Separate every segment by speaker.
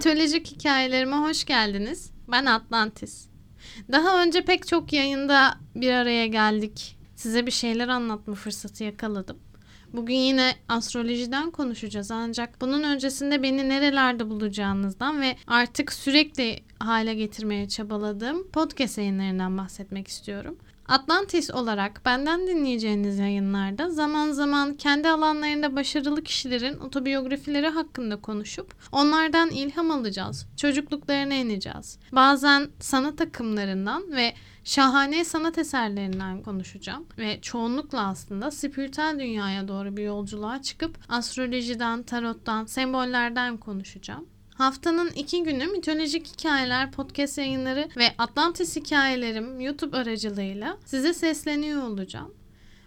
Speaker 1: Mitolojik hikayelerime hoş geldiniz. Ben Atlantis. Daha önce pek çok yayında bir araya geldik. Size bir şeyler anlatma fırsatı yakaladım. Bugün yine astrolojiden konuşacağız ancak bunun öncesinde beni nerelerde bulacağınızdan ve artık sürekli hale getirmeye çabaladığım podcast yayınlarından bahsetmek istiyorum. Atlantis olarak benden dinleyeceğiniz yayınlarda zaman zaman kendi alanlarında başarılı kişilerin otobiyografileri hakkında konuşup onlardan ilham alacağız. Çocukluklarına ineceğiz. Bazen sanat akımlarından ve şahane sanat eserlerinden konuşacağım ve çoğunlukla aslında spiritüel dünyaya doğru bir yolculuğa çıkıp astrolojiden, tarottan, sembollerden konuşacağım. Haftanın iki günü mitolojik hikayeler podcast yayınları ve Atlantis hikayelerim YouTube aracılığıyla size sesleniyor olacağım.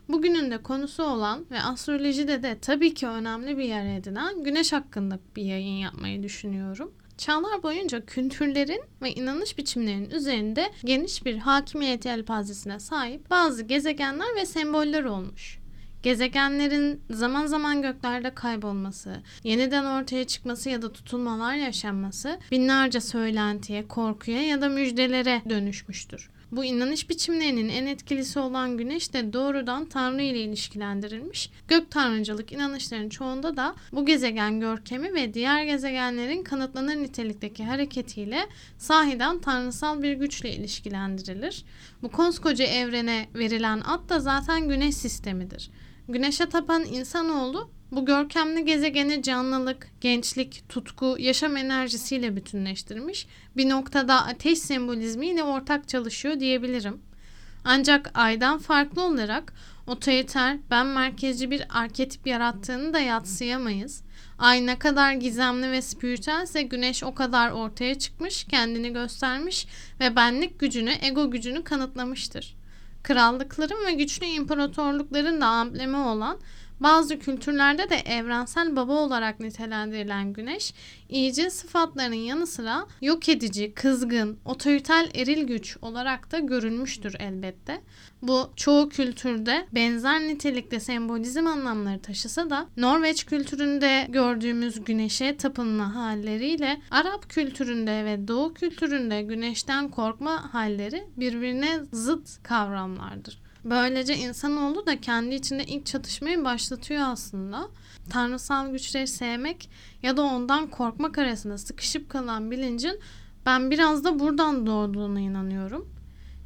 Speaker 1: Bugünün de konusu olan ve astrolojide de tabii ki önemli bir yer edinen güneş hakkında bir yayın yapmayı düşünüyorum. Çağlar boyunca kültürlerin ve inanış biçimlerinin üzerinde geniş bir hakimiyet yelpazesine sahip bazı gezegenler ve semboller olmuş. Gezegenlerin zaman zaman göklerde kaybolması, yeniden ortaya çıkması ya da tutulmalar yaşanması binlerce söylentiye, korkuya ya da müjdelere dönüşmüştür. Bu inanış biçimlerinin en etkilisi olan güneş de doğrudan Tanrı ile ilişkilendirilmiş. Gök tanrıcılık inanışların çoğunda da bu gezegen görkemi ve diğer gezegenlerin kanıtlanır nitelikteki hareketiyle sahiden tanrısal bir güçle ilişkilendirilir. Bu koskoca evrene verilen ad da zaten güneş sistemidir. Güneşe tapan insanoğlu bu görkemli gezegeni canlılık, gençlik, tutku, yaşam enerjisiyle bütünleştirmiş. Bir noktada ateş sembolizmiyle ortak çalışıyor diyebilirim. Ancak aydan farklı olarak otoriter, ben merkezci bir arketip yarattığını da yatsıyamayız. Ay ne kadar gizemli ve spiritüelse güneş o kadar ortaya çıkmış, kendini göstermiş ve benlik gücünü, ego gücünü kanıtlamıştır krallıkların ve güçlü imparatorlukların da amblemi olan bazı kültürlerde de evrensel baba olarak nitelendirilen güneş, iyice sıfatlarının yanı sıra yok edici, kızgın, otoriter eril güç olarak da görülmüştür elbette. Bu çoğu kültürde benzer nitelikte sembolizm anlamları taşısa da Norveç kültüründe gördüğümüz güneşe tapınma halleriyle Arap kültüründe ve Doğu kültüründe güneşten korkma halleri birbirine zıt kavramlardır. Böylece insanoğlu da kendi içinde ilk çatışmayı başlatıyor aslında. Tanrısal güçleri sevmek ya da ondan korkmak arasında sıkışıp kalan bilincin ben biraz da buradan doğduğuna inanıyorum.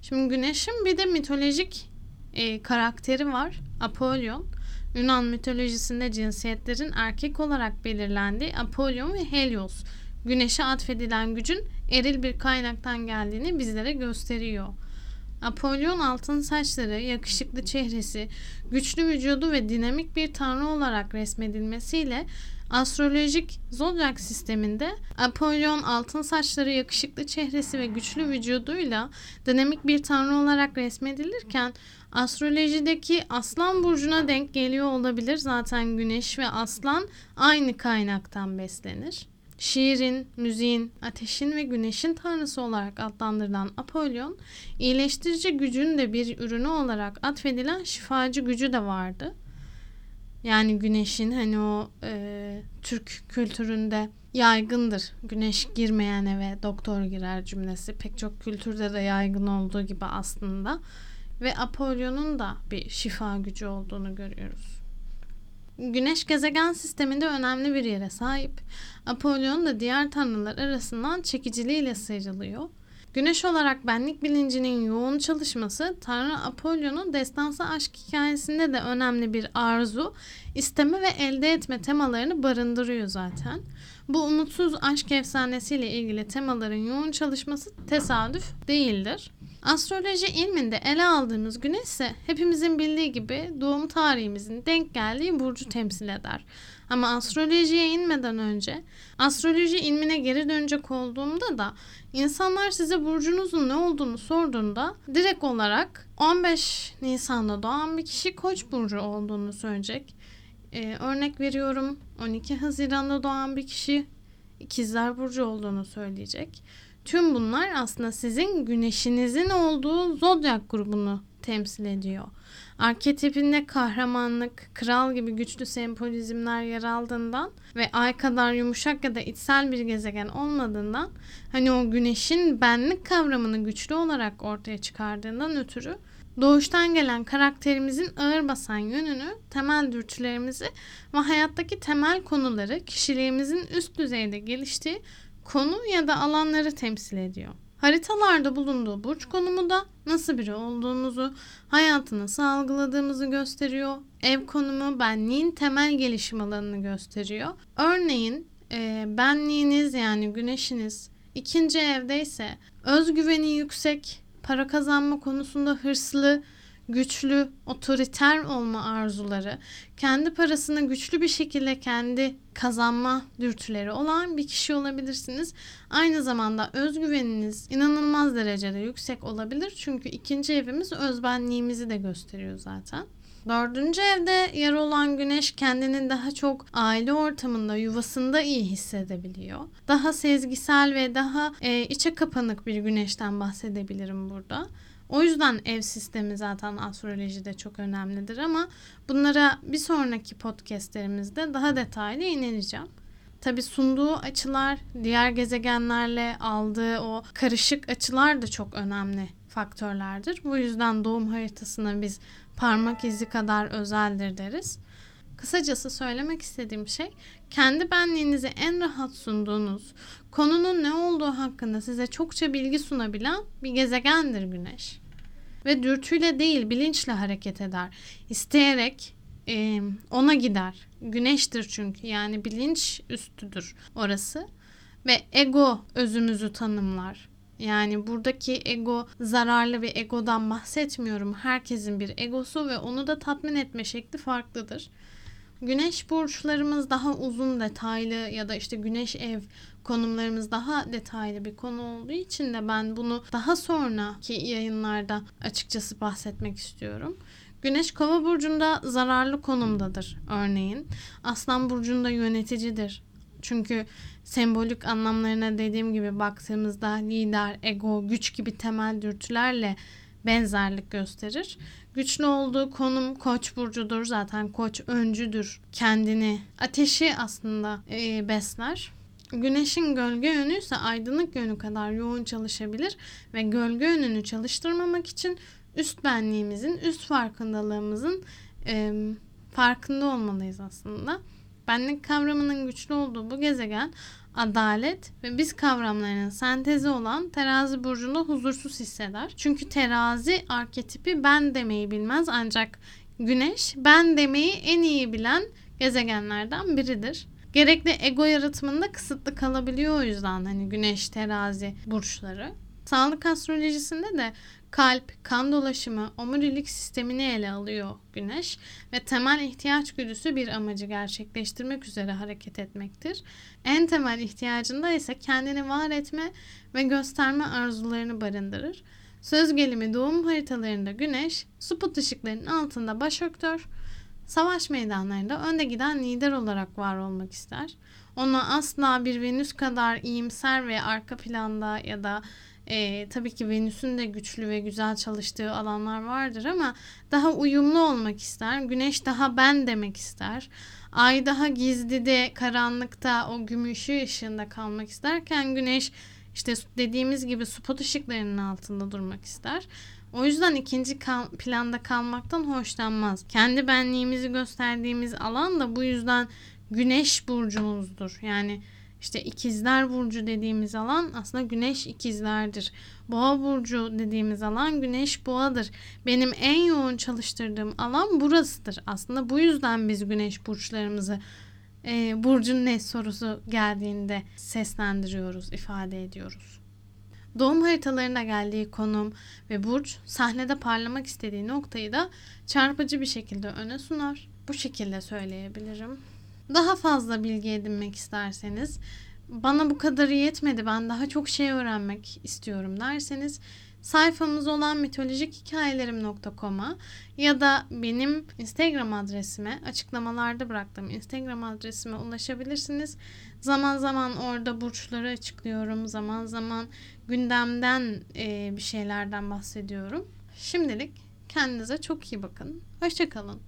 Speaker 1: Şimdi Güneş'in bir de mitolojik e, karakteri var. Apollon. Yunan mitolojisinde cinsiyetlerin erkek olarak belirlendiği Apollon ve Helios. Güneşe atfedilen gücün eril bir kaynaktan geldiğini bizlere gösteriyor. Apollon altın saçları, yakışıklı çehresi, güçlü vücudu ve dinamik bir tanrı olarak resmedilmesiyle astrolojik zodyak sisteminde Apollon altın saçları, yakışıklı çehresi ve güçlü vücuduyla dinamik bir tanrı olarak resmedilirken astrolojideki aslan burcuna denk geliyor olabilir. Zaten güneş ve aslan aynı kaynaktan beslenir. Şiirin, müziğin, ateşin ve güneşin tanrısı olarak adlandırılan Apollon, iyileştirici gücün de bir ürünü olarak atfedilen şifacı gücü de vardı. Yani güneşin hani o e, Türk kültüründe yaygındır. Güneş girmeyen eve doktor girer cümlesi. Pek çok kültürde de yaygın olduğu gibi aslında. Ve Apollon'un da bir şifa gücü olduğunu görüyoruz. Güneş gezegen sisteminde önemli bir yere sahip. Apollon da diğer tanrılar arasından çekiciliğiyle sıyrılıyor. Güneş olarak benlik bilincinin yoğun çalışması Tanrı Apollon'un destansı aşk hikayesinde de önemli bir arzu, isteme ve elde etme temalarını barındırıyor zaten. Bu umutsuz aşk efsanesiyle ilgili temaların yoğun çalışması tesadüf değildir. Astroloji ilminde ele aldığımız güneş ise hepimizin bildiği gibi doğum tarihimizin denk geldiği burcu temsil eder. Ama astrolojiye inmeden önce astroloji ilmine geri dönecek olduğumda da insanlar size burcunuzun ne olduğunu sorduğunda direkt olarak 15 Nisan'da doğan bir kişi Koç burcu olduğunu söyleyecek. Ee, örnek veriyorum 12 Haziran'da doğan bir kişi İkizler burcu olduğunu söyleyecek. Tüm bunlar aslında sizin güneşinizin olduğu zodyak grubunu temsil ediyor. Arketipinde kahramanlık, kral gibi güçlü sembolizmler yer aldığından ve ay kadar yumuşak ya da içsel bir gezegen olmadığından hani o güneşin benlik kavramını güçlü olarak ortaya çıkardığından ötürü doğuştan gelen karakterimizin ağır basan yönünü, temel dürtülerimizi ve hayattaki temel konuları kişiliğimizin üst düzeyde geliştiği konu ya da alanları temsil ediyor. Haritalarda bulunduğu burç konumu da nasıl biri olduğumuzu, hayatı nasıl algıladığımızı gösteriyor. Ev konumu benliğin temel gelişim alanını gösteriyor. Örneğin e, benliğiniz yani güneşiniz ikinci evdeyse özgüveni yüksek, para kazanma konusunda hırslı, güçlü, otoriter olma arzuları, kendi parasını güçlü bir şekilde kendi kazanma dürtüleri olan bir kişi olabilirsiniz. Aynı zamanda özgüveniniz inanılmaz derecede yüksek olabilir. Çünkü ikinci evimiz özbenliğimizi de gösteriyor zaten. Dördüncü evde yer olan güneş kendini daha çok aile ortamında, yuvasında iyi hissedebiliyor. Daha sezgisel ve daha e, içe kapanık bir güneşten bahsedebilirim burada. O yüzden ev sistemi zaten astrolojide çok önemlidir ama bunlara bir sonraki podcastlerimizde daha detaylı ineleyeceğim. Tabi sunduğu açılar, diğer gezegenlerle aldığı o karışık açılar da çok önemli faktörlerdir. Bu yüzden doğum haritasına biz parmak izi kadar özeldir deriz. Kısacası söylemek istediğim şey kendi benliğinizi en rahat sunduğunuz, konunun ne olduğu hakkında size çokça bilgi sunabilen bir gezegendir Güneş. Ve dürtüyle değil bilinçle hareket eder. İsteyerek e, ona gider. Güneştir çünkü yani bilinç üstüdür orası. Ve ego özümüzü tanımlar. Yani buradaki ego zararlı bir egodan bahsetmiyorum. Herkesin bir egosu ve onu da tatmin etme şekli farklıdır. Güneş burçlarımız daha uzun detaylı ya da işte güneş ev konumlarımız daha detaylı bir konu olduğu için de ben bunu daha sonraki yayınlarda açıkçası bahsetmek istiyorum. Güneş kova burcunda zararlı konumdadır örneğin. Aslan burcunda yöneticidir. Çünkü sembolik anlamlarına dediğim gibi baktığımızda lider, ego, güç gibi temel dürtülerle benzerlik gösterir. Güçlü olduğu konum koç burcudur. Zaten koç öncüdür. Kendini ateşi aslında e, besler. Güneşin gölge yönü ise aydınlık yönü kadar yoğun çalışabilir ve gölge yönünü çalıştırmamak için üst benliğimizin, üst farkındalığımızın e, farkında olmalıyız aslında. Benlik kavramının güçlü olduğu bu gezegen adalet ve biz kavramlarının sentezi olan terazi burcunda huzursuz hisseder. Çünkü terazi arketipi ben demeyi bilmez ancak güneş ben demeyi en iyi bilen gezegenlerden biridir. Gerekli ego yaratımında kısıtlı kalabiliyor o yüzden hani güneş terazi burçları. Sağlık astrolojisinde de kalp, kan dolaşımı, omurilik sistemini ele alıyor güneş ve temel ihtiyaç güdüsü bir amacı gerçekleştirmek üzere hareket etmektir. En temel ihtiyacında ise kendini var etme ve gösterme arzularını barındırır. Söz gelimi doğum haritalarında güneş, spot ışıklarının altında baş savaş meydanlarında önde giden lider olarak var olmak ister. Onu asla bir Venüs kadar iyimser ve arka planda ya da e, tabii ki Venüs'ün de güçlü ve güzel çalıştığı alanlar vardır ama daha uyumlu olmak ister. Güneş daha ben demek ister. Ay daha gizlide, karanlıkta, o gümüşü ışığında kalmak isterken güneş işte dediğimiz gibi spot ışıklarının altında durmak ister. O yüzden ikinci kal- planda kalmaktan hoşlanmaz. Kendi benliğimizi gösterdiğimiz alan da bu yüzden güneş burcumuzdur. Yani işte ikizler burcu dediğimiz alan aslında güneş ikizlerdir. Boğa burcu dediğimiz alan güneş boğadır. Benim en yoğun çalıştırdığım alan burasıdır. Aslında bu yüzden biz güneş burçlarımızı e, burcun ne sorusu geldiğinde seslendiriyoruz, ifade ediyoruz. Doğum haritalarına geldiği konum ve burç sahnede parlamak istediği noktayı da çarpıcı bir şekilde öne sunar. Bu şekilde söyleyebilirim. Daha fazla bilgi edinmek isterseniz, bana bu kadarı yetmedi ben daha çok şey öğrenmek istiyorum derseniz sayfamız olan mitolojik-hikayelerim.com'a ya da benim Instagram adresime açıklamalarda bıraktığım Instagram adresime ulaşabilirsiniz. Zaman zaman orada burçları açıklıyorum. Zaman zaman gündemden e, bir şeylerden bahsediyorum. Şimdilik Kendinize çok iyi bakın. Hoşçakalın.